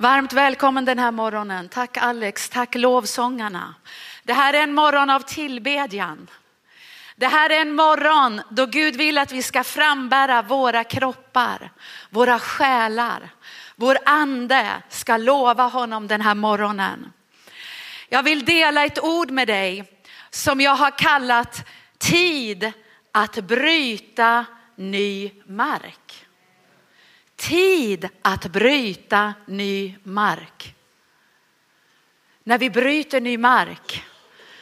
Varmt välkommen den här morgonen. Tack Alex, tack lovsångarna. Det här är en morgon av tillbedjan. Det här är en morgon då Gud vill att vi ska frambära våra kroppar, våra själar. Vår ande ska lova honom den här morgonen. Jag vill dela ett ord med dig som jag har kallat tid att bryta ny mark. Tid att bryta ny mark. När vi bryter ny mark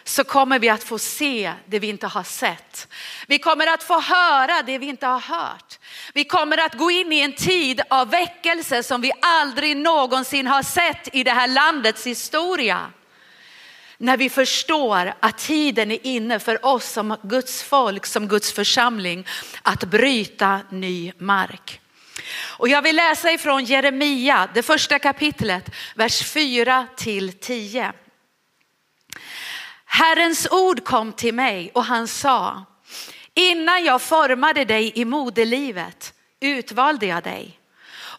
så kommer vi att få se det vi inte har sett. Vi kommer att få höra det vi inte har hört. Vi kommer att gå in i en tid av väckelse som vi aldrig någonsin har sett i det här landets historia. När vi förstår att tiden är inne för oss som Guds folk, som Guds församling, att bryta ny mark. Och jag vill läsa ifrån Jeremia, det första kapitlet, vers 4 till 10. Herrens ord kom till mig och han sa, innan jag formade dig i moderlivet utvalde jag dig.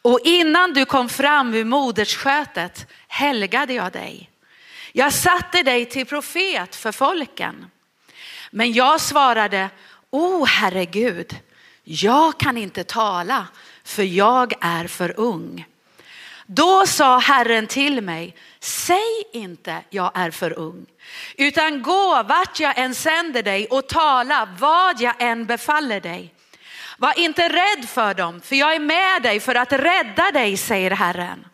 Och innan du kom fram ur modersskötet helgade jag dig. Jag satte dig till profet för folken. Men jag svarade, o Herre Gud, jag kan inte tala för jag är för ung. Då sa Herren till mig, säg inte jag är för ung, utan gå vart jag än sänder dig och tala vad jag än befaller dig. Var inte rädd för dem, för jag är med dig för att rädda dig, säger Herren.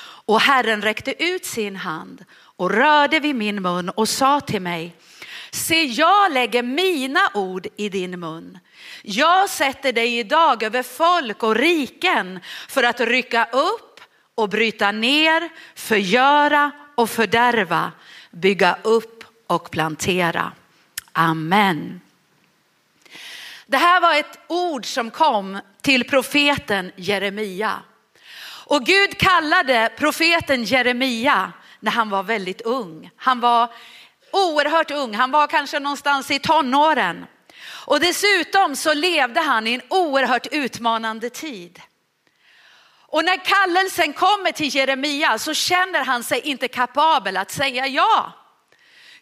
Och Herren räckte ut sin hand och rörde vid min mun och sa till mig, se jag lägger mina ord i din mun. Jag sätter dig idag över folk och riken för att rycka upp och bryta ner, förgöra och fördärva, bygga upp och plantera. Amen. Det här var ett ord som kom till profeten Jeremia. Och Gud kallade profeten Jeremia när han var väldigt ung. Han var oerhört ung, han var kanske någonstans i tonåren. Och dessutom så levde han i en oerhört utmanande tid. Och när kallelsen kommer till Jeremia så känner han sig inte kapabel att säga ja.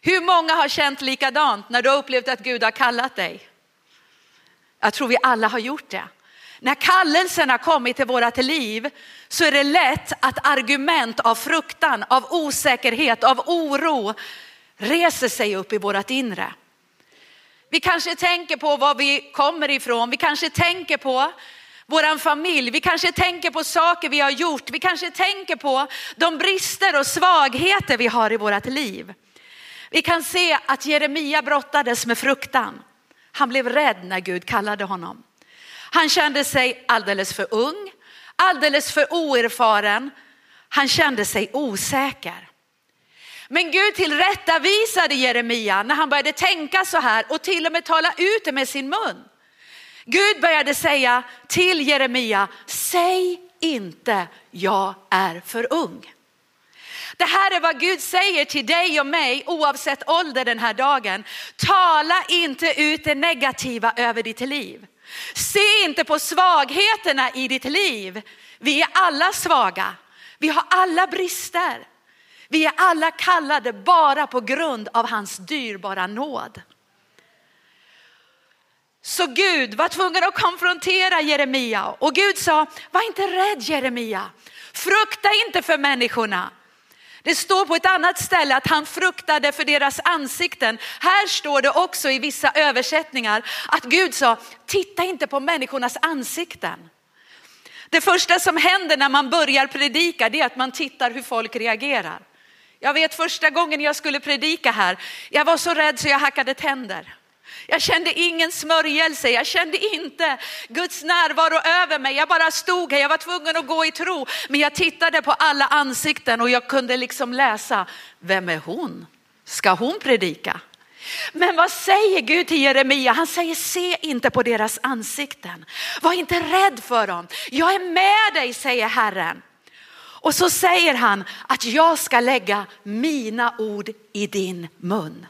Hur många har känt likadant när du har upplevt att Gud har kallat dig? Jag tror vi alla har gjort det. När kallelsen har kommit till vårat liv så är det lätt att argument av fruktan, av osäkerhet, av oro reser sig upp i vårat inre. Vi kanske tänker på var vi kommer ifrån, vi kanske tänker på våran familj, vi kanske tänker på saker vi har gjort, vi kanske tänker på de brister och svagheter vi har i vårat liv. Vi kan se att Jeremia brottades med fruktan. Han blev rädd när Gud kallade honom. Han kände sig alldeles för ung, alldeles för oerfaren. Han kände sig osäker. Men Gud tillrättavisade Jeremia när han började tänka så här och till och med tala ut det med sin mun. Gud började säga till Jeremia, säg inte jag är för ung. Det här är vad Gud säger till dig och mig oavsett ålder den här dagen. Tala inte ut det negativa över ditt liv. Se inte på svagheterna i ditt liv. Vi är alla svaga. Vi har alla brister. Vi är alla kallade bara på grund av hans dyrbara nåd. Så Gud var tvungen att konfrontera Jeremia och Gud sa, var inte rädd Jeremia. Frukta inte för människorna. Det står på ett annat ställe att han fruktade för deras ansikten. Här står det också i vissa översättningar att Gud sa, titta inte på människornas ansikten. Det första som händer när man börjar predika det är att man tittar hur folk reagerar. Jag vet första gången jag skulle predika här, jag var så rädd så jag hackade tänder. Jag kände ingen smörjelse, jag kände inte Guds närvaro över mig. Jag bara stod här, jag var tvungen att gå i tro. Men jag tittade på alla ansikten och jag kunde liksom läsa, vem är hon? Ska hon predika? Men vad säger Gud till Jeremia? Han säger se inte på deras ansikten. Var inte rädd för dem. Jag är med dig säger Herren. Och så säger han att jag ska lägga mina ord i din mun.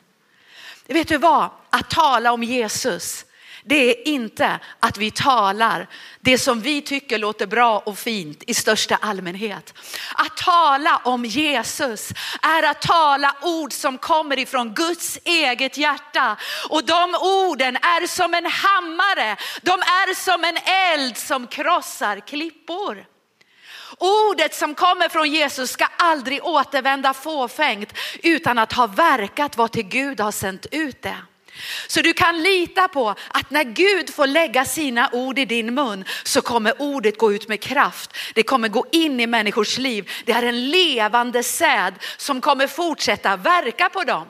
Vet du vad? Att tala om Jesus, det är inte att vi talar det som vi tycker låter bra och fint i största allmänhet. Att tala om Jesus är att tala ord som kommer ifrån Guds eget hjärta. Och de orden är som en hammare, de är som en eld som krossar klippor. Ordet som kommer från Jesus ska aldrig återvända fåfängt utan att ha verkat vad till Gud har sänt ut det. Så du kan lita på att när Gud får lägga sina ord i din mun så kommer ordet gå ut med kraft. Det kommer gå in i människors liv. Det är en levande säd som kommer fortsätta verka på dem.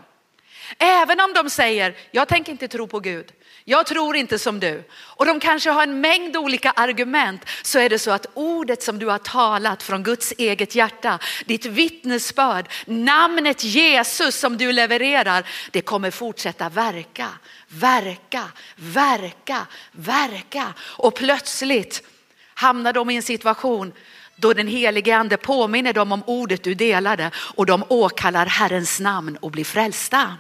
Även om de säger, jag tänker inte tro på Gud. Jag tror inte som du. Och de kanske har en mängd olika argument. Så är det så att ordet som du har talat från Guds eget hjärta, ditt vittnesbörd, namnet Jesus som du levererar, det kommer fortsätta verka, verka, verka, verka. Och plötsligt hamnar de i en situation då den helige ande påminner dem om ordet du delade och de åkallar Herrens namn och blir frälsta.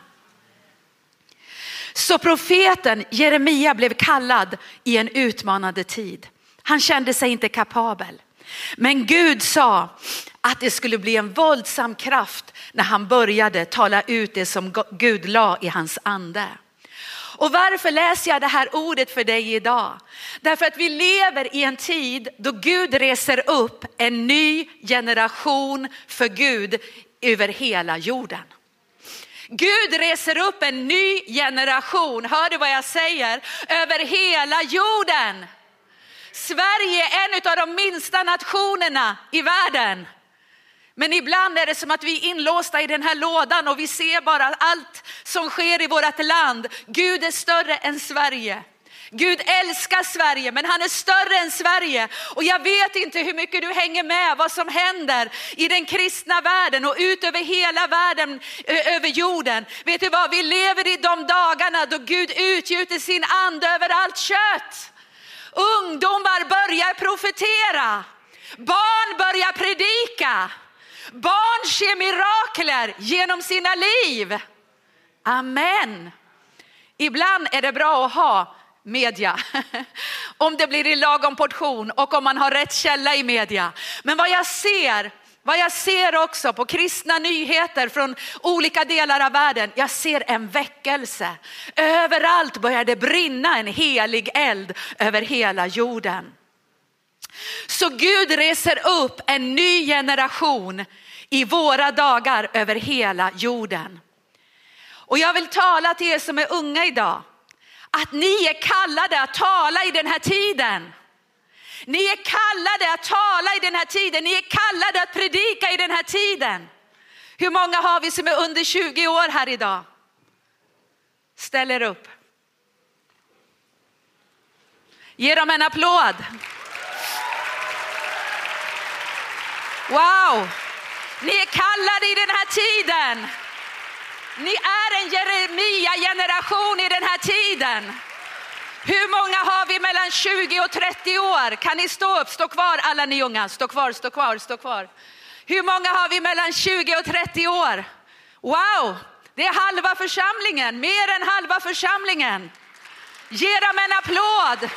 Så profeten Jeremia blev kallad i en utmanande tid. Han kände sig inte kapabel. Men Gud sa att det skulle bli en våldsam kraft när han började tala ut det som Gud la i hans ande. Och varför läser jag det här ordet för dig idag? Därför att vi lever i en tid då Gud reser upp en ny generation för Gud över hela jorden. Gud reser upp en ny generation, hör du vad jag säger, över hela jorden. Sverige är en av de minsta nationerna i världen. Men ibland är det som att vi är inlåsta i den här lådan och vi ser bara allt som sker i vårt land. Gud är större än Sverige. Gud älskar Sverige, men han är större än Sverige. Och jag vet inte hur mycket du hänger med vad som händer i den kristna världen och ut över hela världen, över jorden. Vet du vad, vi lever i de dagarna då Gud utgjuter sin ande över allt kött. Ungdomar börjar profetera, barn börjar predika, barn ser mirakler genom sina liv. Amen. Ibland är det bra att ha media. om det blir i lagom portion och om man har rätt källa i media. Men vad jag ser vad jag ser också på kristna nyheter från olika delar av världen, jag ser en väckelse. Överallt börjar det brinna en helig eld över hela jorden. Så Gud reser upp en ny generation i våra dagar över hela jorden. Och jag vill tala till er som är unga idag att ni är kallade att tala i den här tiden. Ni är kallade att tala i den här tiden, ni är kallade att predika i den här tiden. Hur många har vi som är under 20 år här idag? Ställ er upp. Ge dem en applåd. Wow, ni är kallade i den här tiden. Ni är en Jeremia-generation i den här tiden. Hur många har vi mellan 20 och 30 år? Kan ni stå upp? Stå kvar alla ni unga. Stå kvar, stå kvar, stå kvar. Hur många har vi mellan 20 och 30 år? Wow, det är halva församlingen, mer än halva församlingen. Ge dem en applåd.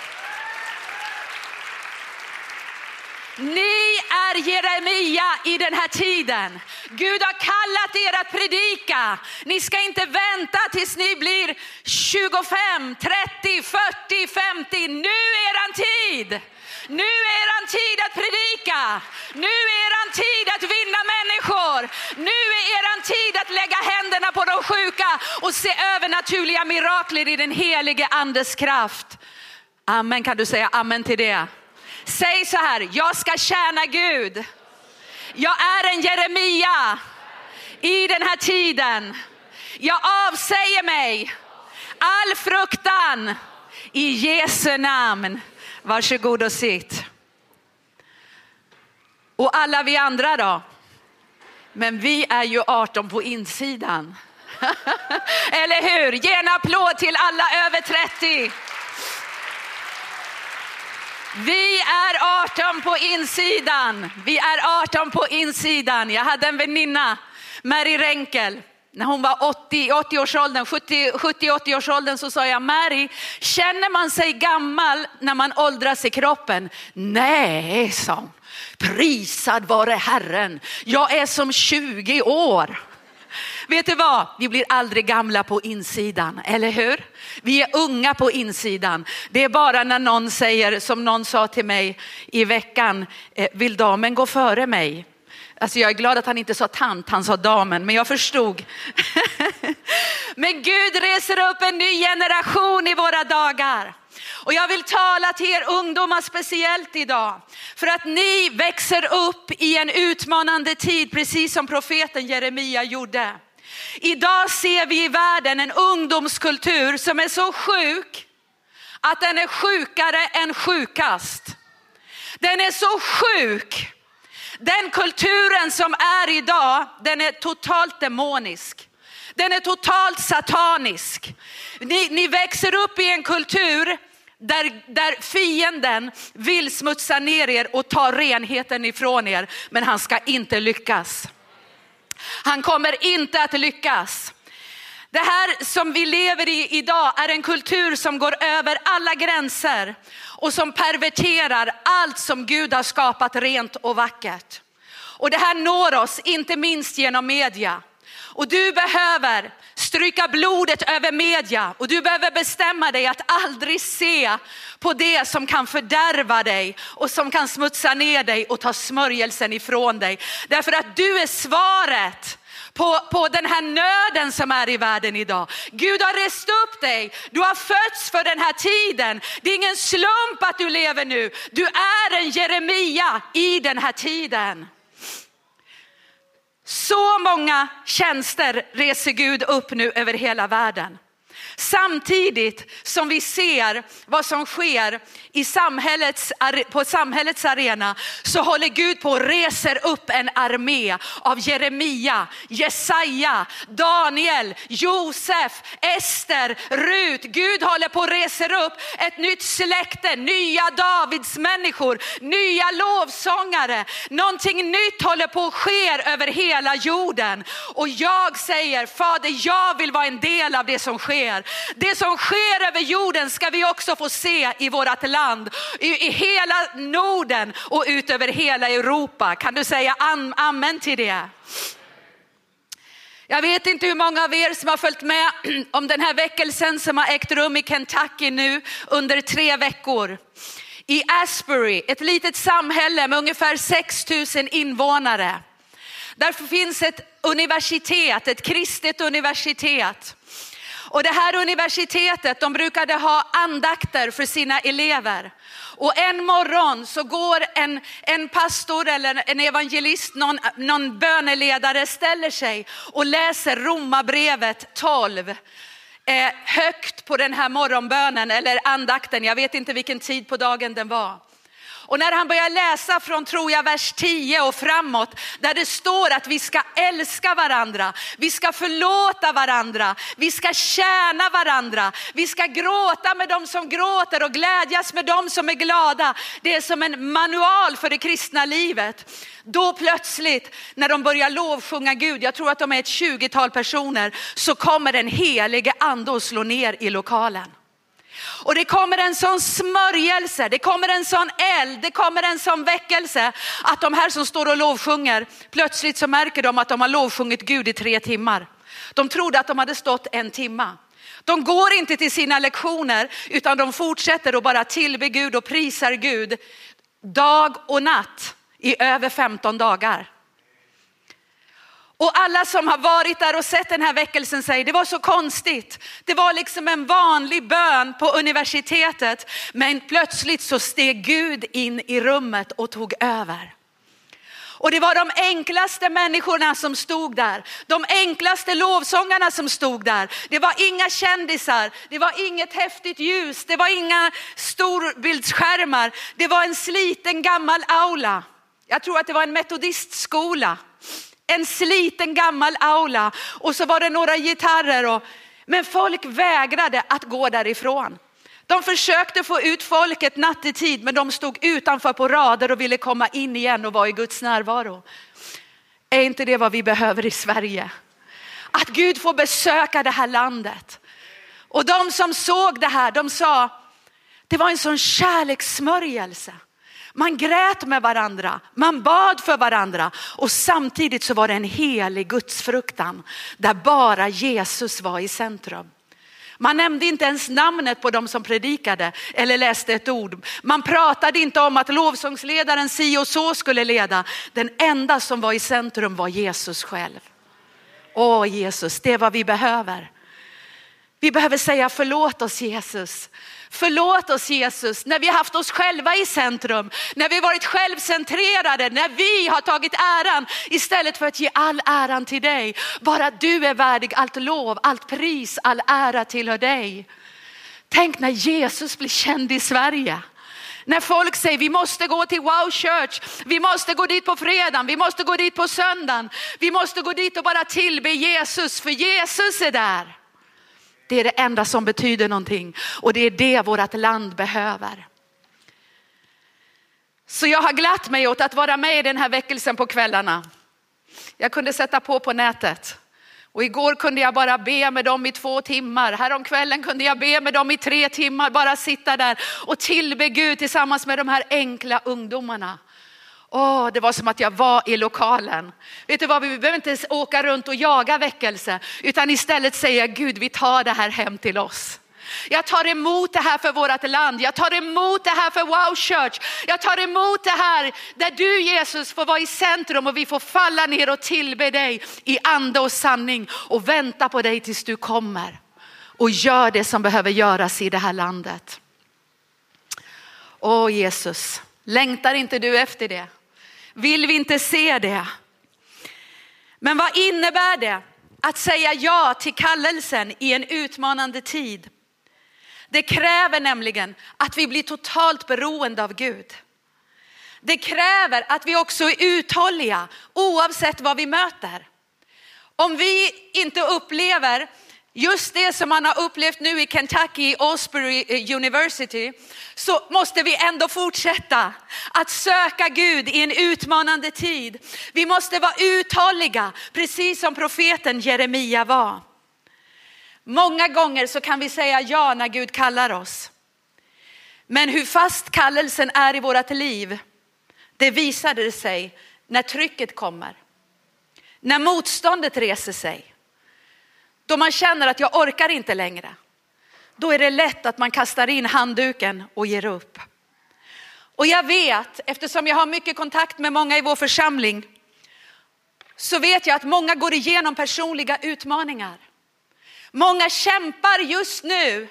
Ni är Jeremia i den här tiden. Gud har kallat er att predika. Ni ska inte vänta tills ni blir 25, 30, 40, 50. Nu är eran tid. Nu är eran tid att predika. Nu är eran tid att vinna människor. Nu är eran tid att lägga händerna på de sjuka och se övernaturliga mirakler i den helige andes kraft. Amen, kan du säga amen till det? Säg så här, jag ska tjäna Gud. Jag är en Jeremia i den här tiden. Jag avsäger mig all fruktan i Jesu namn. Varsågod och sitt. Och alla vi andra då? Men vi är ju 18 på insidan. Eller hur? Ge en applåd till alla över 30. Vi är 18 på insidan. Vi är 18 på insidan. Jag hade en väninna, Mary Renkel. när hon var 80, 80 årsåldern, 70-80 årsåldern så sa jag Mary, känner man sig gammal när man åldras i kroppen? Nej, sa hon. Prisad vare Herren, jag är som 20 år. Vet du vad? Vi blir aldrig gamla på insidan, eller hur? Vi är unga på insidan. Det är bara när någon säger, som någon sa till mig i veckan, eh, vill damen gå före mig? Alltså jag är glad att han inte sa tant, han sa damen, men jag förstod. men Gud reser upp en ny generation i våra dagar. Och jag vill tala till er ungdomar speciellt idag. För att ni växer upp i en utmanande tid, precis som profeten Jeremia gjorde. Idag ser vi i världen en ungdomskultur som är så sjuk att den är sjukare än sjukast. Den är så sjuk. Den kulturen som är idag, den är totalt demonisk. Den är totalt satanisk. Ni, ni växer upp i en kultur där, där fienden vill smutsa ner er och ta renheten ifrån er, men han ska inte lyckas. Han kommer inte att lyckas. Det här som vi lever i idag är en kultur som går över alla gränser och som perverterar allt som Gud har skapat rent och vackert. Och det här når oss inte minst genom media. Och du behöver stryka blodet över media och du behöver bestämma dig att aldrig se på det som kan fördärva dig och som kan smutsa ner dig och ta smörjelsen ifrån dig. Därför att du är svaret på, på den här nöden som är i världen idag. Gud har rest upp dig, du har fötts för den här tiden. Det är ingen slump att du lever nu. Du är en Jeremia i den här tiden. Så många tjänster reser Gud upp nu över hela världen. Samtidigt som vi ser vad som sker i samhällets, på samhällets arena så håller Gud på och reser upp en armé av Jeremia, Jesaja, Daniel, Josef, Ester, Rut. Gud håller på och reser upp ett nytt släkte, nya Davids människor, nya lovsångare. Någonting nytt håller på att ske över hela jorden. Och jag säger, Fader, jag vill vara en del av det som sker. Det som sker över jorden ska vi också få se i vårt land, i, i hela Norden och ut över hela Europa. Kan du säga am, amen till det? Jag vet inte hur många av er som har följt med om den här väckelsen som har ägt rum i Kentucky nu under tre veckor. I Asbury, ett litet samhälle med ungefär 6 000 invånare. Därför finns ett universitet, ett kristet universitet. Och det här universitetet, de brukade ha andakter för sina elever. Och en morgon så går en, en pastor eller en evangelist, någon, någon böneledare ställer sig och läser Romarbrevet 12 eh, högt på den här morgonbönen eller andakten. Jag vet inte vilken tid på dagen den var. Och när han börjar läsa från, tror jag, vers 10 och framåt, där det står att vi ska älska varandra, vi ska förlåta varandra, vi ska tjäna varandra, vi ska gråta med dem som gråter och glädjas med dem som är glada. Det är som en manual för det kristna livet. Då plötsligt när de börjar lovsjunga Gud, jag tror att de är ett 20-tal personer, så kommer den helige ande och slår ner i lokalen. Och det kommer en sån smörjelse, det kommer en sån eld, det kommer en sån väckelse att de här som står och lovsjunger, plötsligt så märker de att de har lovsjungit Gud i tre timmar. De trodde att de hade stått en timma. De går inte till sina lektioner utan de fortsätter att bara tillbe Gud och prisar Gud dag och natt i över 15 dagar. Och alla som har varit där och sett den här väckelsen säger det var så konstigt. Det var liksom en vanlig bön på universitetet, men plötsligt så steg Gud in i rummet och tog över. Och det var de enklaste människorna som stod där. De enklaste lovsångarna som stod där. Det var inga kändisar, det var inget häftigt ljus, det var inga storbildsskärmar. Det var en sliten gammal aula. Jag tror att det var en metodistskola en sliten gammal aula och så var det några gitarrer. Och, men folk vägrade att gå därifrån. De försökte få ut folket nattetid men de stod utanför på rader och ville komma in igen och vara i Guds närvaro. Är inte det vad vi behöver i Sverige? att Gud får besöka det här landet. Och de som såg det här, de sa, det var en sån kärlekssmörjelse. Man grät med varandra, man bad för varandra och samtidigt så var det en helig gudsfruktan där bara Jesus var i centrum. Man nämnde inte ens namnet på de som predikade eller läste ett ord. Man pratade inte om att lovsångsledaren si och så skulle leda. Den enda som var i centrum var Jesus själv. Åh Jesus, det är vad vi behöver. Vi behöver säga förlåt oss Jesus. Förlåt oss Jesus när vi har haft oss själva i centrum, när vi varit självcentrerade, när vi har tagit äran istället för att ge all äran till dig. Bara du är värdig allt lov, allt pris, all ära tillhör dig. Tänk när Jesus blir känd i Sverige. När folk säger vi måste gå till Wow Church, vi måste gå dit på fredagen, vi måste gå dit på söndagen, vi måste gå dit och bara tillbe Jesus för Jesus är där. Det är det enda som betyder någonting och det är det vårt land behöver. Så jag har glatt mig åt att vara med i den här väckelsen på kvällarna. Jag kunde sätta på på nätet. Och igår kunde jag bara be med dem i två timmar. Häromkvällen kunde jag be med dem i tre timmar. Bara sitta där och tillbe Gud tillsammans med de här enkla ungdomarna. Åh, det var som att jag var i lokalen. Vet du vad, vi behöver inte åka runt och jaga väckelse, utan istället säga Gud, vi tar det här hem till oss. Jag tar emot det här för vårt land. Jag tar emot det här för Wow Church. Jag tar emot det här där du Jesus får vara i centrum och vi får falla ner och tillbe dig i ande och sanning och vänta på dig tills du kommer och gör det som behöver göras i det här landet. Åh Jesus, längtar inte du efter det? Vill vi inte se det? Men vad innebär det att säga ja till kallelsen i en utmanande tid? Det kräver nämligen att vi blir totalt beroende av Gud. Det kräver att vi också är uthålliga oavsett vad vi möter. Om vi inte upplever Just det som man har upplevt nu i Kentucky, Osbury eh, University, så måste vi ändå fortsätta att söka Gud i en utmanande tid. Vi måste vara uthålliga, precis som profeten Jeremia var. Många gånger så kan vi säga ja när Gud kallar oss. Men hur fast kallelsen är i vårt liv, det visade sig när trycket kommer. När motståndet reser sig. Då man känner att jag orkar inte längre. Då är det lätt att man kastar in handduken och ger upp. Och jag vet, eftersom jag har mycket kontakt med många i vår församling, så vet jag att många går igenom personliga utmaningar. Många kämpar just nu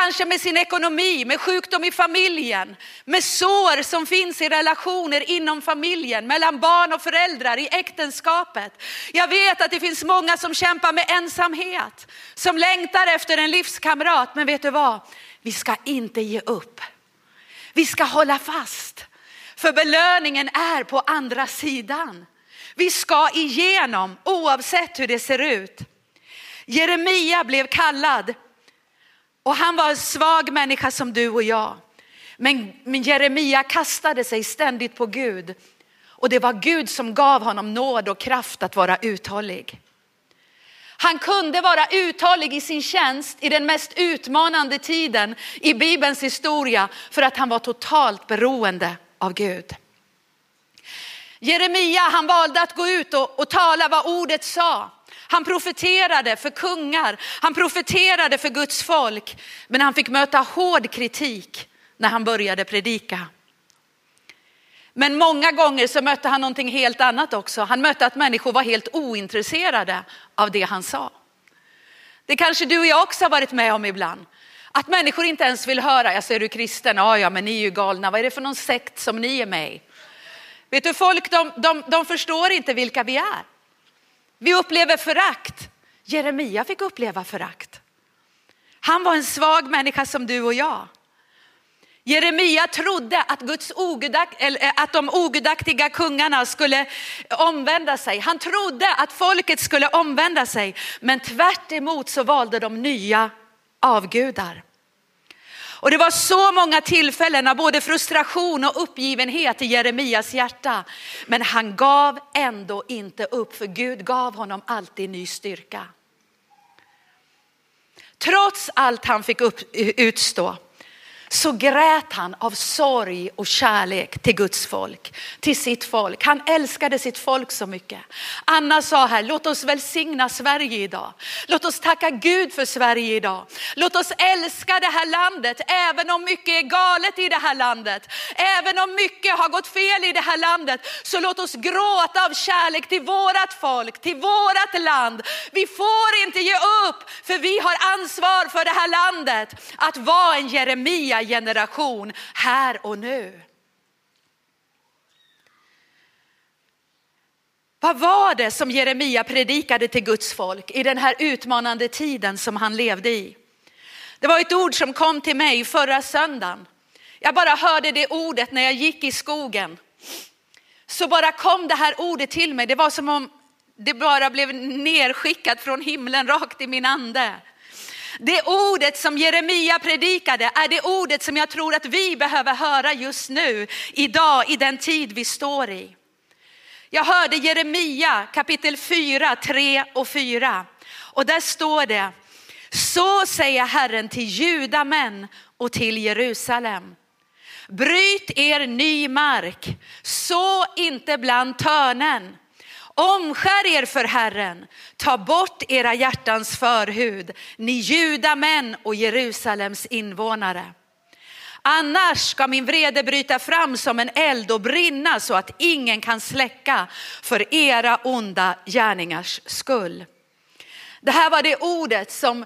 Kanske med sin ekonomi, med sjukdom i familjen, med sår som finns i relationer inom familjen, mellan barn och föräldrar, i äktenskapet. Jag vet att det finns många som kämpar med ensamhet, som längtar efter en livskamrat. Men vet du vad? Vi ska inte ge upp. Vi ska hålla fast. För belöningen är på andra sidan. Vi ska igenom oavsett hur det ser ut. Jeremia blev kallad och han var en svag människa som du och jag. Men, men Jeremia kastade sig ständigt på Gud. Och det var Gud som gav honom nåd och kraft att vara uthållig. Han kunde vara uthållig i sin tjänst i den mest utmanande tiden i Bibelns historia för att han var totalt beroende av Gud. Jeremia han valde att gå ut och, och tala vad ordet sa. Han profeterade för kungar, han profeterade för Guds folk, men han fick möta hård kritik när han började predika. Men många gånger så mötte han någonting helt annat också. Han mötte att människor var helt ointresserade av det han sa. Det kanske du och jag också har varit med om ibland. Att människor inte ens vill höra, jag säger du kristen, ja ja men ni är ju galna, vad är det för någon sekt som ni är med i? Vet du folk de, de, de förstår inte vilka vi är. Vi upplever förakt. Jeremia fick uppleva förakt. Han var en svag människa som du och jag. Jeremia trodde att, Guds ogudakt, eller eh, att de ogudaktiga kungarna skulle omvända sig. Han trodde att folket skulle omvända sig. Men tvärt så valde de nya avgudar. Och det var så många tillfällen av både frustration och uppgivenhet i Jeremias hjärta. Men han gav ändå inte upp, för Gud gav honom alltid ny styrka. Trots allt han fick upp, utstå så grät han av sorg och kärlek till Guds folk, till sitt folk. Han älskade sitt folk så mycket. Anna sa här, låt oss välsigna Sverige idag. Låt oss tacka Gud för Sverige idag. Låt oss älska det här landet, även om mycket är galet i det här landet. Även om mycket har gått fel i det här landet, så låt oss gråta av kärlek till vårat folk, till vårat land. Vi får inte ge upp, för vi har ansvar för det här landet. Att vara en Jeremia generation här och nu. Vad var det som Jeremia predikade till Guds folk i den här utmanande tiden som han levde i? Det var ett ord som kom till mig förra söndagen. Jag bara hörde det ordet när jag gick i skogen. Så bara kom det här ordet till mig. Det var som om det bara blev nerskickat från himlen rakt i min ande. Det ordet som Jeremia predikade är det ordet som jag tror att vi behöver höra just nu, idag, i den tid vi står i. Jag hörde Jeremia kapitel 4, 3 och 4. Och där står det, så säger Herren till judamän och till Jerusalem. Bryt er ny mark, så inte bland törnen. Omskär er för Herren, ta bort era hjärtans förhud, ni judamän och Jerusalems invånare. Annars ska min vrede bryta fram som en eld och brinna så att ingen kan släcka för era onda gärningars skull. Det här var det ordet som,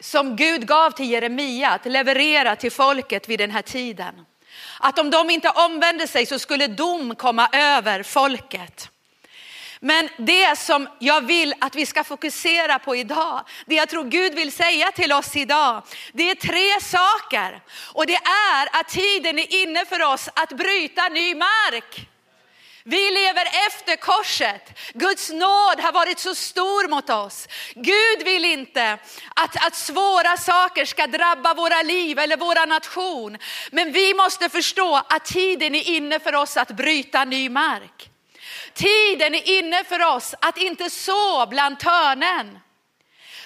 som Gud gav till Jeremia att leverera till folket vid den här tiden. Att om de inte omvände sig så skulle dom komma över folket. Men det som jag vill att vi ska fokusera på idag, det jag tror Gud vill säga till oss idag, det är tre saker. Och det är att tiden är inne för oss att bryta ny mark. Vi lever efter korset. Guds nåd har varit så stor mot oss. Gud vill inte att, att svåra saker ska drabba våra liv eller våra nation. Men vi måste förstå att tiden är inne för oss att bryta ny mark. Tiden är inne för oss att inte så bland törnen.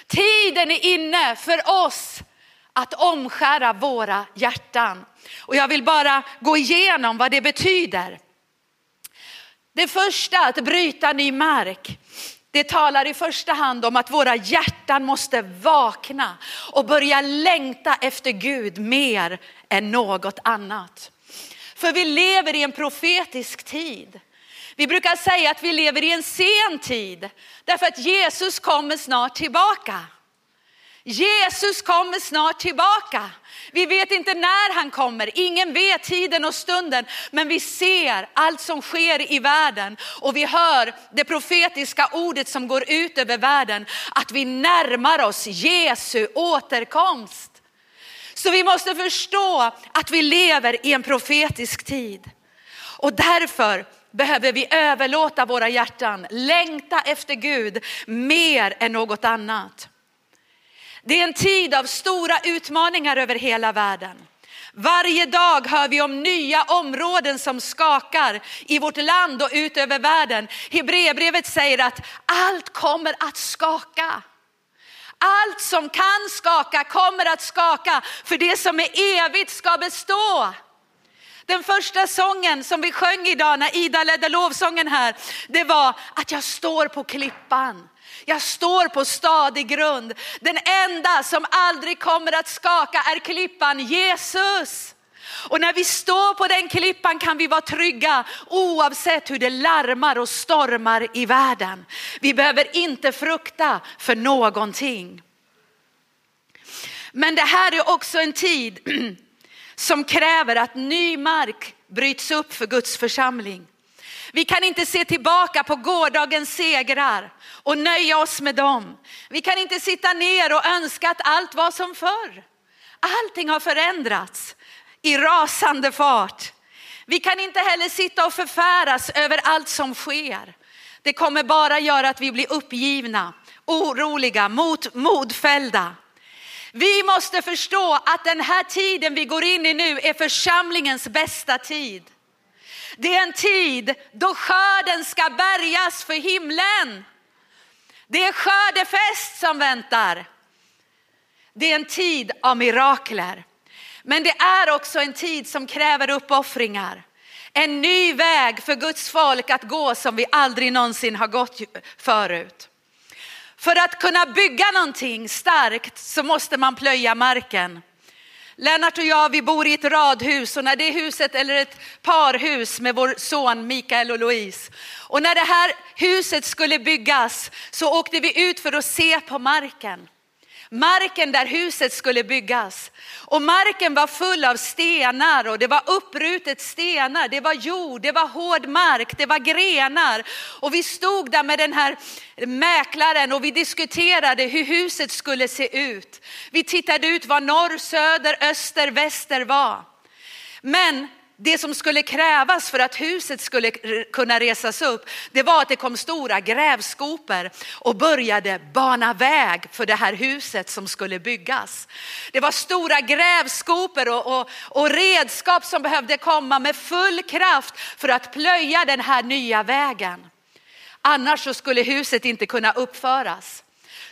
Tiden är inne för oss att omskära våra hjärtan. Och jag vill bara gå igenom vad det betyder. Det första, att bryta ny mark, det talar i första hand om att våra hjärtan måste vakna och börja längta efter Gud mer än något annat. För vi lever i en profetisk tid. Vi brukar säga att vi lever i en sen tid därför att Jesus kommer snart tillbaka. Jesus kommer snart tillbaka. Vi vet inte när han kommer, ingen vet tiden och stunden, men vi ser allt som sker i världen och vi hör det profetiska ordet som går ut över världen, att vi närmar oss Jesu återkomst. Så vi måste förstå att vi lever i en profetisk tid. Och därför behöver vi överlåta våra hjärtan, längta efter Gud mer än något annat. Det är en tid av stora utmaningar över hela världen. Varje dag hör vi om nya områden som skakar i vårt land och ut över världen. Hebreerbrevet säger att allt kommer att skaka. Allt som kan skaka kommer att skaka, för det som är evigt ska bestå. Den första sången som vi sjöng idag när Ida ledde lovsången här, det var att jag står på klippan. Jag står på stadig grund. Den enda som aldrig kommer att skaka är klippan Jesus. Och när vi står på den klippan kan vi vara trygga oavsett hur det larmar och stormar i världen. Vi behöver inte frukta för någonting. Men det här är också en tid som kräver att ny mark bryts upp för Guds församling. Vi kan inte se tillbaka på gårdagens segrar och nöja oss med dem. Vi kan inte sitta ner och önska att allt var som förr. Allting har förändrats i rasande fart. Vi kan inte heller sitta och förfäras över allt som sker. Det kommer bara göra att vi blir uppgivna, oroliga, mot, modfällda. Vi måste förstå att den här tiden vi går in i nu är församlingens bästa tid. Det är en tid då skörden ska bärgas för himlen. Det är skördefest som väntar. Det är en tid av mirakler. Men det är också en tid som kräver uppoffringar. En ny väg för Guds folk att gå som vi aldrig någonsin har gått förut. För att kunna bygga någonting starkt så måste man plöja marken. Lennart och jag, vi bor i ett radhus och när det huset, eller ett parhus med vår son Mikael och Louise. Och när det här huset skulle byggas så åkte vi ut för att se på marken marken där huset skulle byggas. Och marken var full av stenar och det var upprutet stenar, det var jord, det var hård mark, det var grenar. Och vi stod där med den här mäklaren och vi diskuterade hur huset skulle se ut. Vi tittade ut vad norr, söder, öster, väster var. Men det som skulle krävas för att huset skulle kunna resas upp, det var att det kom stora grävskopor och började bana väg för det här huset som skulle byggas. Det var stora grävskopor och, och, och redskap som behövde komma med full kraft för att plöja den här nya vägen. Annars så skulle huset inte kunna uppföras.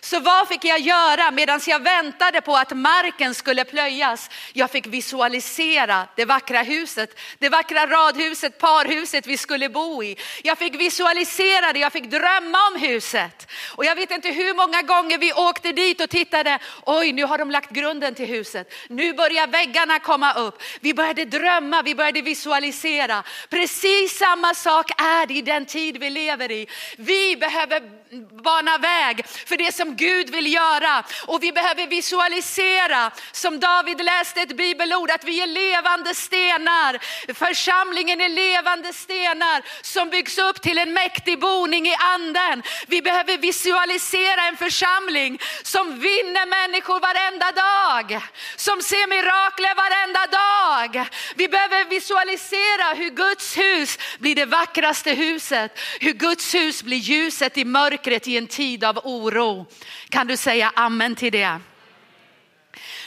Så vad fick jag göra medan jag väntade på att marken skulle plöjas? Jag fick visualisera det vackra huset, det vackra radhuset, parhuset vi skulle bo i. Jag fick visualisera det, jag fick drömma om huset. Och jag vet inte hur många gånger vi åkte dit och tittade, oj nu har de lagt grunden till huset. Nu börjar väggarna komma upp. Vi började drömma, vi började visualisera. Precis samma sak är det i den tid vi lever i. Vi behöver bana väg för det som Gud vill göra. Och vi behöver visualisera, som David läste ett bibelord, att vi är levande stenar. Församlingen är levande stenar som byggs upp till en mäktig boning i anden. Vi behöver visualisera en församling som vinner människor varenda dag, som ser mirakler varenda dag. Vi behöver visualisera hur Guds hus blir det vackraste huset, hur Guds hus blir ljuset i mörkret i en tid av oro. Kan du säga amen till det?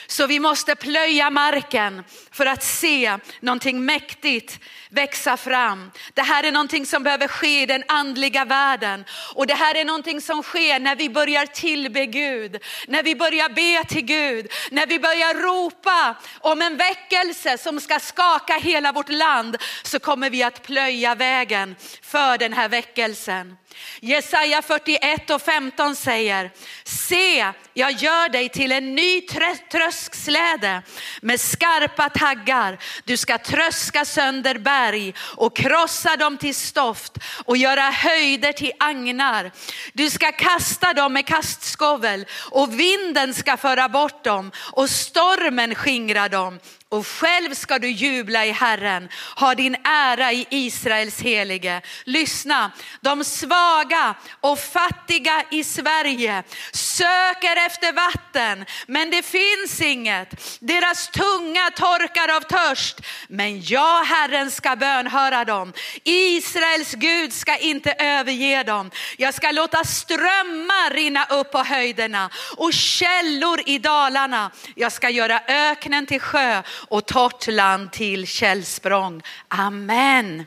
Så vi måste plöja marken för att se någonting mäktigt växa fram. Det här är någonting som behöver ske i den andliga världen. Och det här är någonting som sker när vi börjar tillbe Gud, när vi börjar be till Gud, när vi börjar ropa om en väckelse som ska skaka hela vårt land så kommer vi att plöja vägen för den här väckelsen. Jesaja 41 och 15 säger, se jag gör dig till en ny trösksläde med skarpa taggar. Du ska tröska sönder berg och krossa dem till stoft och göra höjder till agnar. Du ska kasta dem med kastskovel och vinden ska föra bort dem och stormen skingra dem och själv ska du jubla i Herren, ha din ära i Israels helige. Lyssna, de svaga och fattiga i Sverige söker efter vatten, men det finns inget. Deras tunga torkar av törst, men jag, Herren, ska bönhöra dem. Israels Gud ska inte överge dem. Jag ska låta strömmar rinna upp på höjderna och källor i dalarna. Jag ska göra öknen till sjö och torrt land till källsprång. Amen.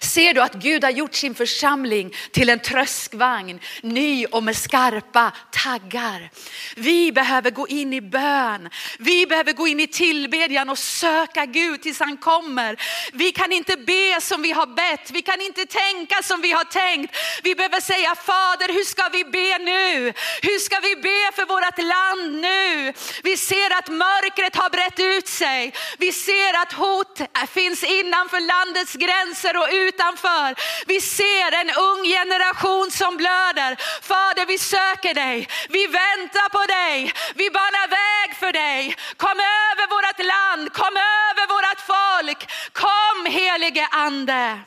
Ser du att Gud har gjort sin församling till en tröskvagn, ny och med skarpa taggar. Vi behöver gå in i bön, vi behöver gå in i tillbedjan och söka Gud tills han kommer. Vi kan inte be som vi har bett, vi kan inte tänka som vi har tänkt. Vi behöver säga Fader, hur ska vi be nu? Hur ska vi be för vårt land nu? Vi ser att mörkret har brett ut sig. Vi ser att hot finns innanför landets gränser och utanför. Vi ser en ung generation som blöder. Fader, vi söker dig. Vi väntar på dig. Vi banar väg för dig. Kom över vårt land, kom över vårt folk. Kom helige ande.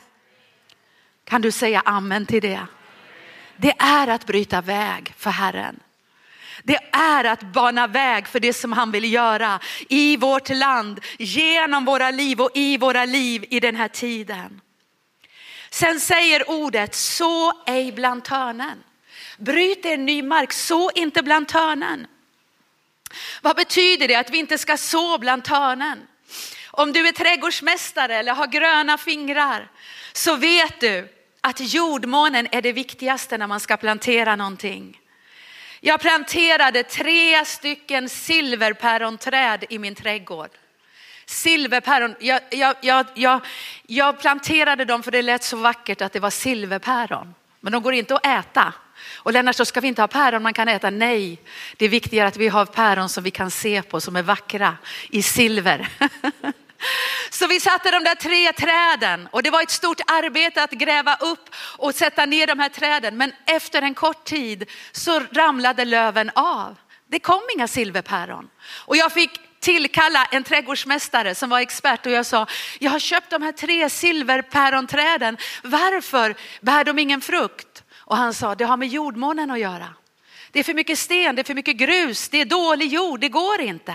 Kan du säga amen till det? Det är att bryta väg för Herren. Det är att bana väg för det som han vill göra i vårt land, genom våra liv och i våra liv i den här tiden. Sen säger ordet så ej bland törnen. Bryt er ny mark, så inte bland törnen. Vad betyder det att vi inte ska så bland törnen? Om du är trädgårdsmästare eller har gröna fingrar så vet du att jordmånen är det viktigaste när man ska plantera någonting. Jag planterade tre stycken silverpäronträd i min trädgård. Silverpäron, jag, jag, jag, jag, jag planterade dem för det lät så vackert att det var silverpäron. Men de går inte att äta. Och Lennart, så ska vi inte ha päron man kan äta? Nej, det är viktigare att vi har päron som vi kan se på, som är vackra i silver. Så vi satte de där tre träden och det var ett stort arbete att gräva upp och sätta ner de här träden. Men efter en kort tid så ramlade löven av. Det kom inga silverpäron. Och jag fick tillkalla en trädgårdsmästare som var expert och jag sa, jag har köpt de här tre silverpäronträden. Varför bär de ingen frukt? Och han sa, det har med jordmånen att göra. Det är för mycket sten, det är för mycket grus, det är dålig jord, det går inte.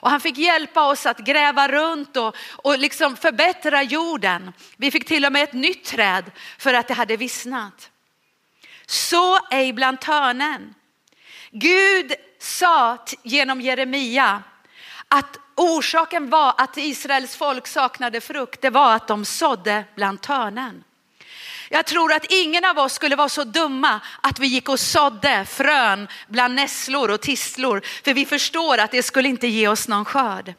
Och han fick hjälpa oss att gräva runt och, och liksom förbättra jorden. Vi fick till och med ett nytt träd för att det hade vissnat. Så ej bland törnen. Gud sa genom Jeremia att orsaken var att Israels folk saknade frukt, det var att de sådde bland törnen. Jag tror att ingen av oss skulle vara så dumma att vi gick och sådde frön bland nässlor och tisslor, för vi förstår att det skulle inte ge oss någon skörd.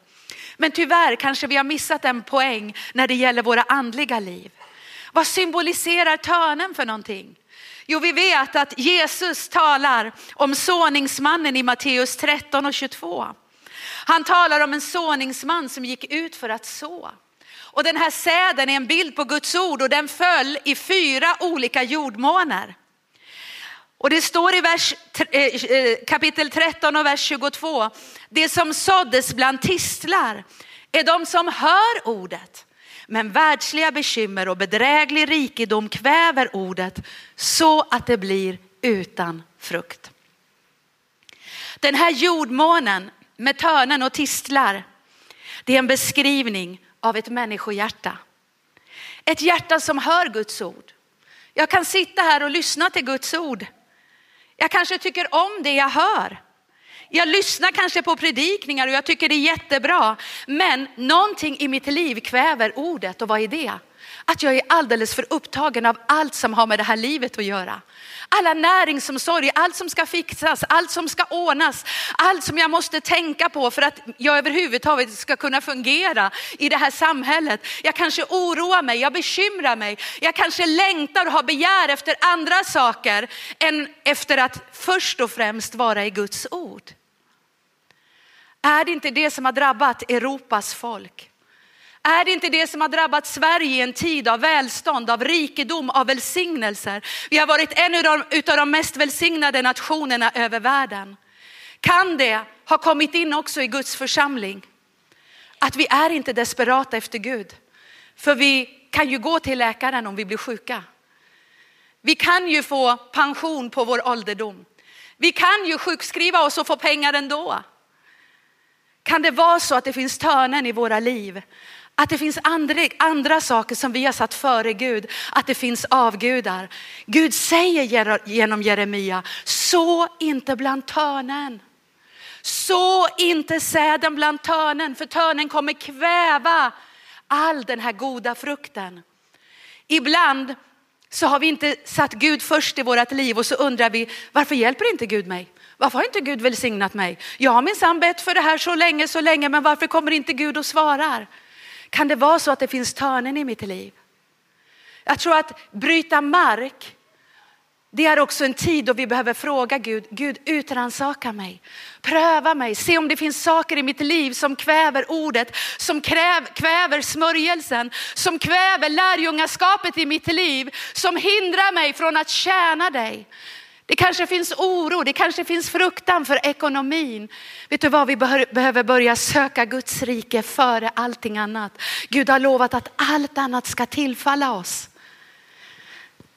Men tyvärr kanske vi har missat en poäng när det gäller våra andliga liv. Vad symboliserar törnen för någonting? Jo, vi vet att Jesus talar om såningsmannen i Matteus 13 och 22. Han talar om en såningsman som gick ut för att så. Och den här säden är en bild på Guds ord och den föll i fyra olika jordmånar. Och det står i vers, eh, eh, kapitel 13 och vers 22, det som såddes bland tistlar är de som hör ordet. Men världsliga bekymmer och bedräglig rikedom kväver ordet så att det blir utan frukt. Den här jordmånen med törnen och tistlar, det är en beskrivning av ett människohjärta. Ett hjärta som hör Guds ord. Jag kan sitta här och lyssna till Guds ord. Jag kanske tycker om det jag hör. Jag lyssnar kanske på predikningar och jag tycker det är jättebra. Men någonting i mitt liv kväver ordet och vad är det? Att jag är alldeles för upptagen av allt som har med det här livet att göra. Alla näringsomsorg, allt som ska fixas, allt som ska ordnas, allt som jag måste tänka på för att jag överhuvudtaget ska kunna fungera i det här samhället. Jag kanske oroar mig, jag bekymrar mig, jag kanske längtar och har begär efter andra saker än efter att först och främst vara i Guds ord. Är det inte det som har drabbat Europas folk? Är det inte det som har drabbat Sverige i en tid av välstånd, av rikedom, av välsignelser? Vi har varit en av de mest välsignade nationerna över världen. Kan det ha kommit in också i Guds församling? Att vi är inte desperata efter Gud. För vi kan ju gå till läkaren om vi blir sjuka. Vi kan ju få pension på vår ålderdom. Vi kan ju sjukskriva oss och få pengar ändå. Kan det vara så att det finns törnen i våra liv att det finns andra, andra saker som vi har satt före Gud, att det finns avgudar. Gud säger genom Jeremia, så inte bland törnen. Så inte säden bland törnen, för törnen kommer kväva all den här goda frukten. Ibland så har vi inte satt Gud först i vårt liv och så undrar vi, varför hjälper inte Gud mig? Varför har inte Gud välsignat mig? Jag har minsann bett för det här så länge, så länge, men varför kommer inte Gud och svarar? Kan det vara så att det finns törnen i mitt liv? Jag tror att bryta mark, det är också en tid då vi behöver fråga Gud, Gud utransaka mig, pröva mig, se om det finns saker i mitt liv som kväver ordet, som kräv, kväver smörjelsen, som kväver lärjungaskapet i mitt liv, som hindrar mig från att tjäna dig. Det kanske finns oro, det kanske finns fruktan för ekonomin. Vet du vad, vi behöver börja söka Guds rike före allting annat. Gud har lovat att allt annat ska tillfalla oss.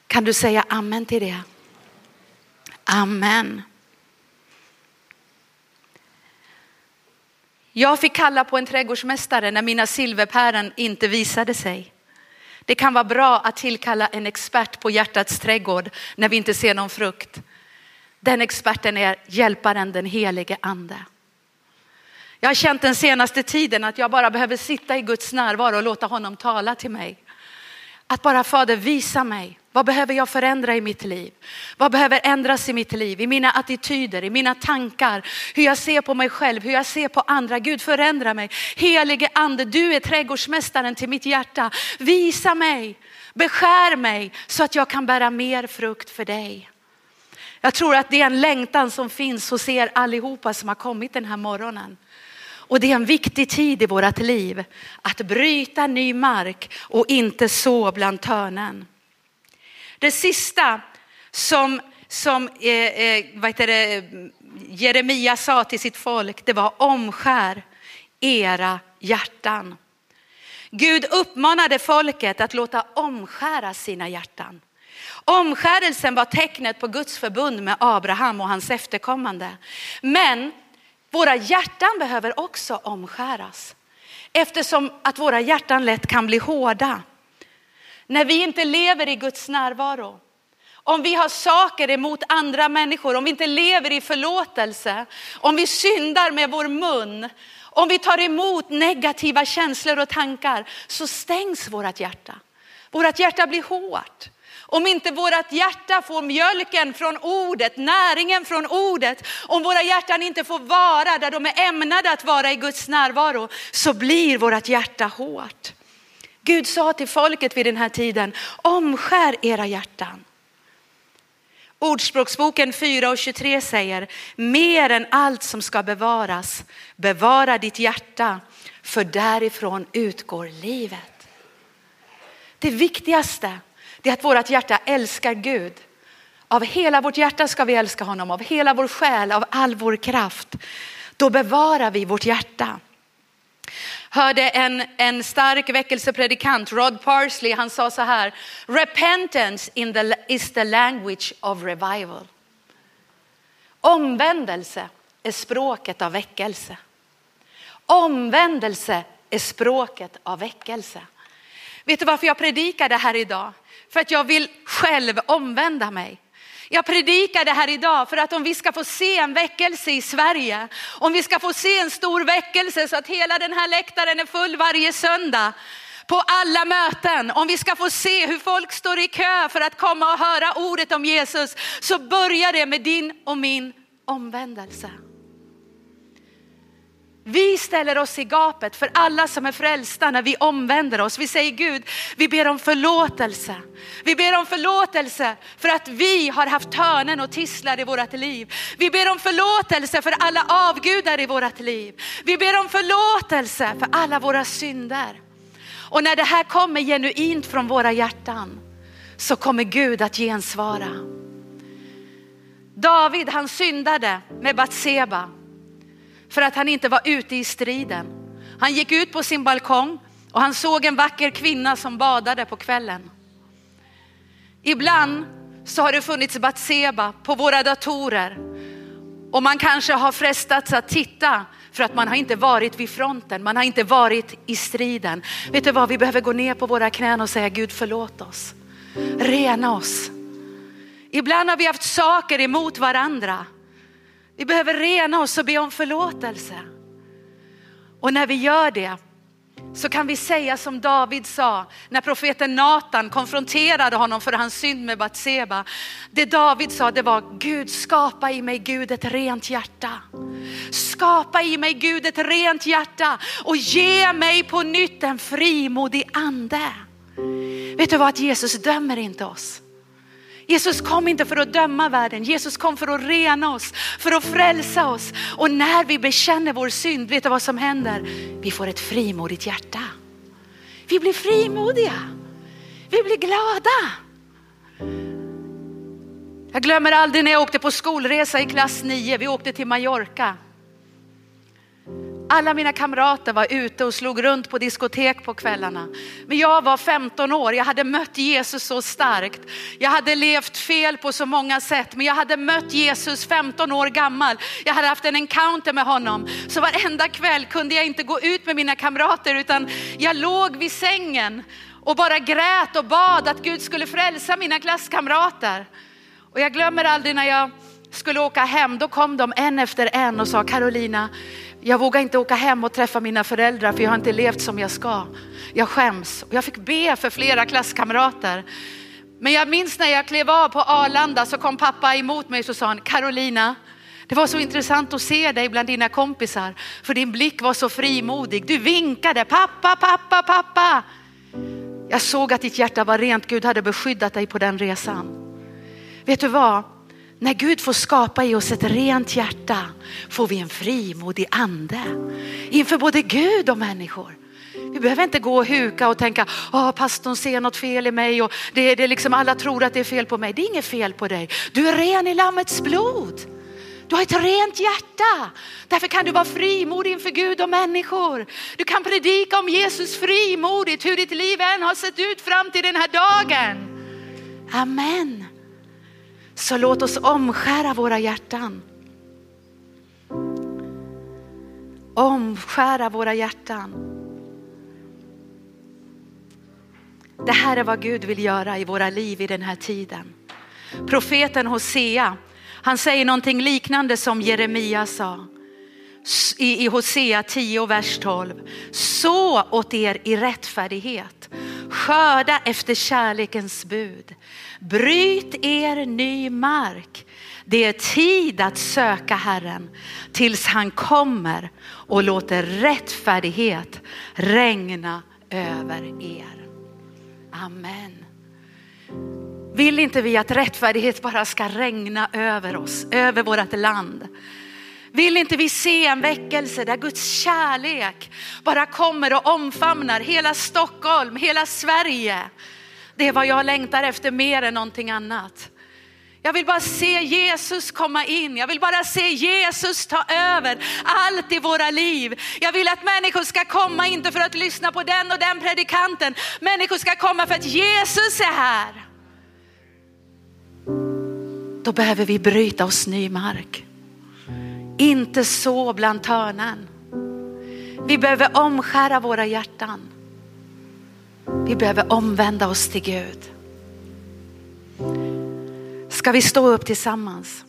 Kan du säga amen till det? Amen. Jag fick kalla på en trädgårdsmästare när mina silverpäron inte visade sig. Det kan vara bra att tillkalla en expert på hjärtats trädgård när vi inte ser någon frukt. Den experten är hjälparen, den helige ande. Jag har känt den senaste tiden att jag bara behöver sitta i Guds närvaro och låta honom tala till mig. Att bara Fader visa mig, vad behöver jag förändra i mitt liv? Vad behöver ändras i mitt liv? I mina attityder, i mina tankar, hur jag ser på mig själv, hur jag ser på andra. Gud förändra mig. Helige ande, du är trädgårdsmästaren till mitt hjärta. Visa mig, beskär mig så att jag kan bära mer frukt för dig. Jag tror att det är en längtan som finns hos er allihopa som har kommit den här morgonen. Och det är en viktig tid i vårt liv att bryta ny mark och inte så bland törnen. Det sista som, som eh, eh, vad heter det, Jeremia sa till sitt folk, det var omskär era hjärtan. Gud uppmanade folket att låta omskära sina hjärtan. Omskärelsen var tecknet på Guds förbund med Abraham och hans efterkommande. Men våra hjärtan behöver också omskäras eftersom att våra hjärtan lätt kan bli hårda. När vi inte lever i Guds närvaro, om vi har saker emot andra människor, om vi inte lever i förlåtelse, om vi syndar med vår mun, om vi tar emot negativa känslor och tankar så stängs vårt hjärta. Vårt hjärta blir hårt. Om inte vårt hjärta får mjölken från ordet, näringen från ordet, om våra hjärtan inte får vara där de är ämnade att vara i Guds närvaro, så blir vårt hjärta hårt. Gud sa till folket vid den här tiden, omskär era hjärtan. Ordspråksboken 4 och 23 säger, mer än allt som ska bevaras, bevara ditt hjärta, för därifrån utgår livet. Det viktigaste är att vårt hjärta älskar Gud. Av hela vårt hjärta ska vi älska honom, av hela vår själ, av all vår kraft. Då bevarar vi vårt hjärta. Hörde en, en stark väckelsepredikant, Rod Parsley, han sa så här, repentance in the, is the language of revival. Omvändelse är språket av väckelse. Omvändelse är språket av väckelse. Vet du varför jag predikar det här idag? För att jag vill själv omvända mig. Jag predikar det här idag för att om vi ska få se en väckelse i Sverige, om vi ska få se en stor väckelse så att hela den här läktaren är full varje söndag, på alla möten, om vi ska få se hur folk står i kö för att komma och höra ordet om Jesus, så börjar det med din och min omvändelse. Vi ställer oss i gapet för alla som är frälsta när vi omvänder oss. Vi säger Gud, vi ber om förlåtelse. Vi ber om förlåtelse för att vi har haft törnen och tisslar i vårt liv. Vi ber om förlåtelse för alla avgudar i vårt liv. Vi ber om förlåtelse för alla våra synder. Och när det här kommer genuint från våra hjärtan så kommer Gud att gensvara. David han syndade med Batseba för att han inte var ute i striden. Han gick ut på sin balkong och han såg en vacker kvinna som badade på kvällen. Ibland så har det funnits Batseba på våra datorer och man kanske har frestats att titta för att man har inte varit vid fronten, man har inte varit i striden. Vet du vad, vi behöver gå ner på våra knän och säga Gud förlåt oss, rena oss. Ibland har vi haft saker emot varandra vi behöver rena oss och be om förlåtelse. Och när vi gör det så kan vi säga som David sa när profeten Natan konfronterade honom för hans synd med Batseba. Det David sa det var Gud skapa i mig Gud ett rent hjärta. Skapa i mig Gud ett rent hjärta och ge mig på nytt en frimodig ande. Vet du vad, att Jesus dömer inte oss. Jesus kom inte för att döma världen, Jesus kom för att rena oss, för att frälsa oss. Och när vi bekänner vår synd, vet du vad som händer? Vi får ett frimodigt hjärta. Vi blir frimodiga, vi blir glada. Jag glömmer aldrig när jag åkte på skolresa i klass 9, vi åkte till Mallorca. Alla mina kamrater var ute och slog runt på diskotek på kvällarna. Men jag var 15 år, jag hade mött Jesus så starkt. Jag hade levt fel på så många sätt, men jag hade mött Jesus 15 år gammal. Jag hade haft en encounter med honom. Så varenda kväll kunde jag inte gå ut med mina kamrater utan jag låg vid sängen och bara grät och bad att Gud skulle frälsa mina klasskamrater. Och jag glömmer aldrig när jag skulle åka hem, då kom de en efter en och sa Carolina, jag vågar inte åka hem och träffa mina föräldrar för jag har inte levt som jag ska. Jag skäms. Och jag fick be för flera klasskamrater. Men jag minns när jag klev av på Arlanda så kom pappa emot mig och sa han, Carolina, det var så intressant att se dig bland dina kompisar för din blick var så frimodig. Du vinkade, pappa, pappa, pappa. Jag såg att ditt hjärta var rent, Gud hade beskyddat dig på den resan. Vet du vad? När Gud får skapa i oss ett rent hjärta får vi en frimodig ande inför både Gud och människor. Vi behöver inte gå och huka och tänka, oh, pastorn ser något fel i mig och det, det liksom, alla tror att det är fel på mig. Det är inget fel på dig. Du är ren i Lammets blod. Du har ett rent hjärta. Därför kan du vara frimodig inför Gud och människor. Du kan predika om Jesus frimodigt, hur ditt liv än har sett ut fram till den här dagen. Amen. Så låt oss omskära våra hjärtan. Omskära våra hjärtan. Det här är vad Gud vill göra i våra liv i den här tiden. Profeten Hosea, han säger någonting liknande som Jeremia sa i, Hosea 10 vers 12. Så åt er i rättfärdighet, skörda efter kärlekens bud. Bryt er ny mark. Det är tid att söka Herren tills han kommer och låter rättfärdighet regna över er. Amen. Vill inte vi att rättfärdighet bara ska regna över oss, över vårt land? Vill inte vi se en väckelse där Guds kärlek bara kommer och omfamnar hela Stockholm, hela Sverige? Det är vad jag längtar efter mer än någonting annat. Jag vill bara se Jesus komma in. Jag vill bara se Jesus ta över allt i våra liv. Jag vill att människor ska komma, inte för att lyssna på den och den predikanten. Människor ska komma för att Jesus är här. Då behöver vi bryta oss ny mark. Inte så bland törnen. Vi behöver omskära våra hjärtan. Vi behöver omvända oss till Gud. Ska vi stå upp tillsammans?